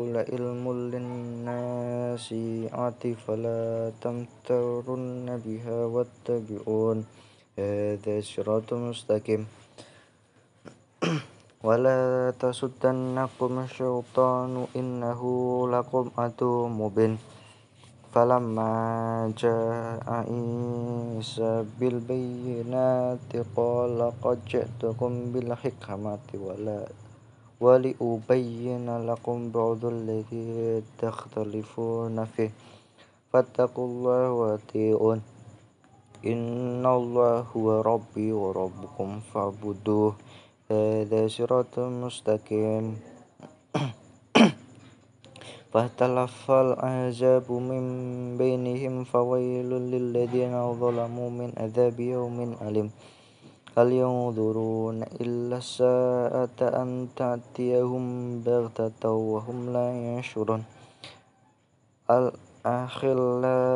لعلم للناصيعة فلا تمترن بها واتبعون. هذا صراط مستقيم. ولا تصدنكم الشيطان إنه لكم عدو مبين. فلما جاء عيسى بالبينات قال قد جئتكم بالحكمة ولأبين لكم بعض الذي تختلفون فيه. فاتقوا الله وأطيعون. إن الله هو ربي وربكم فاعبدوه. هذا صراط مستقيم. فاختلف الأحزاب من بينهم فويل للذين ظلموا من عذاب يوم أليم. هل ينظرون إلا الساعة أن تأتيهم بغتة وهم لا يشعرون الأخلاء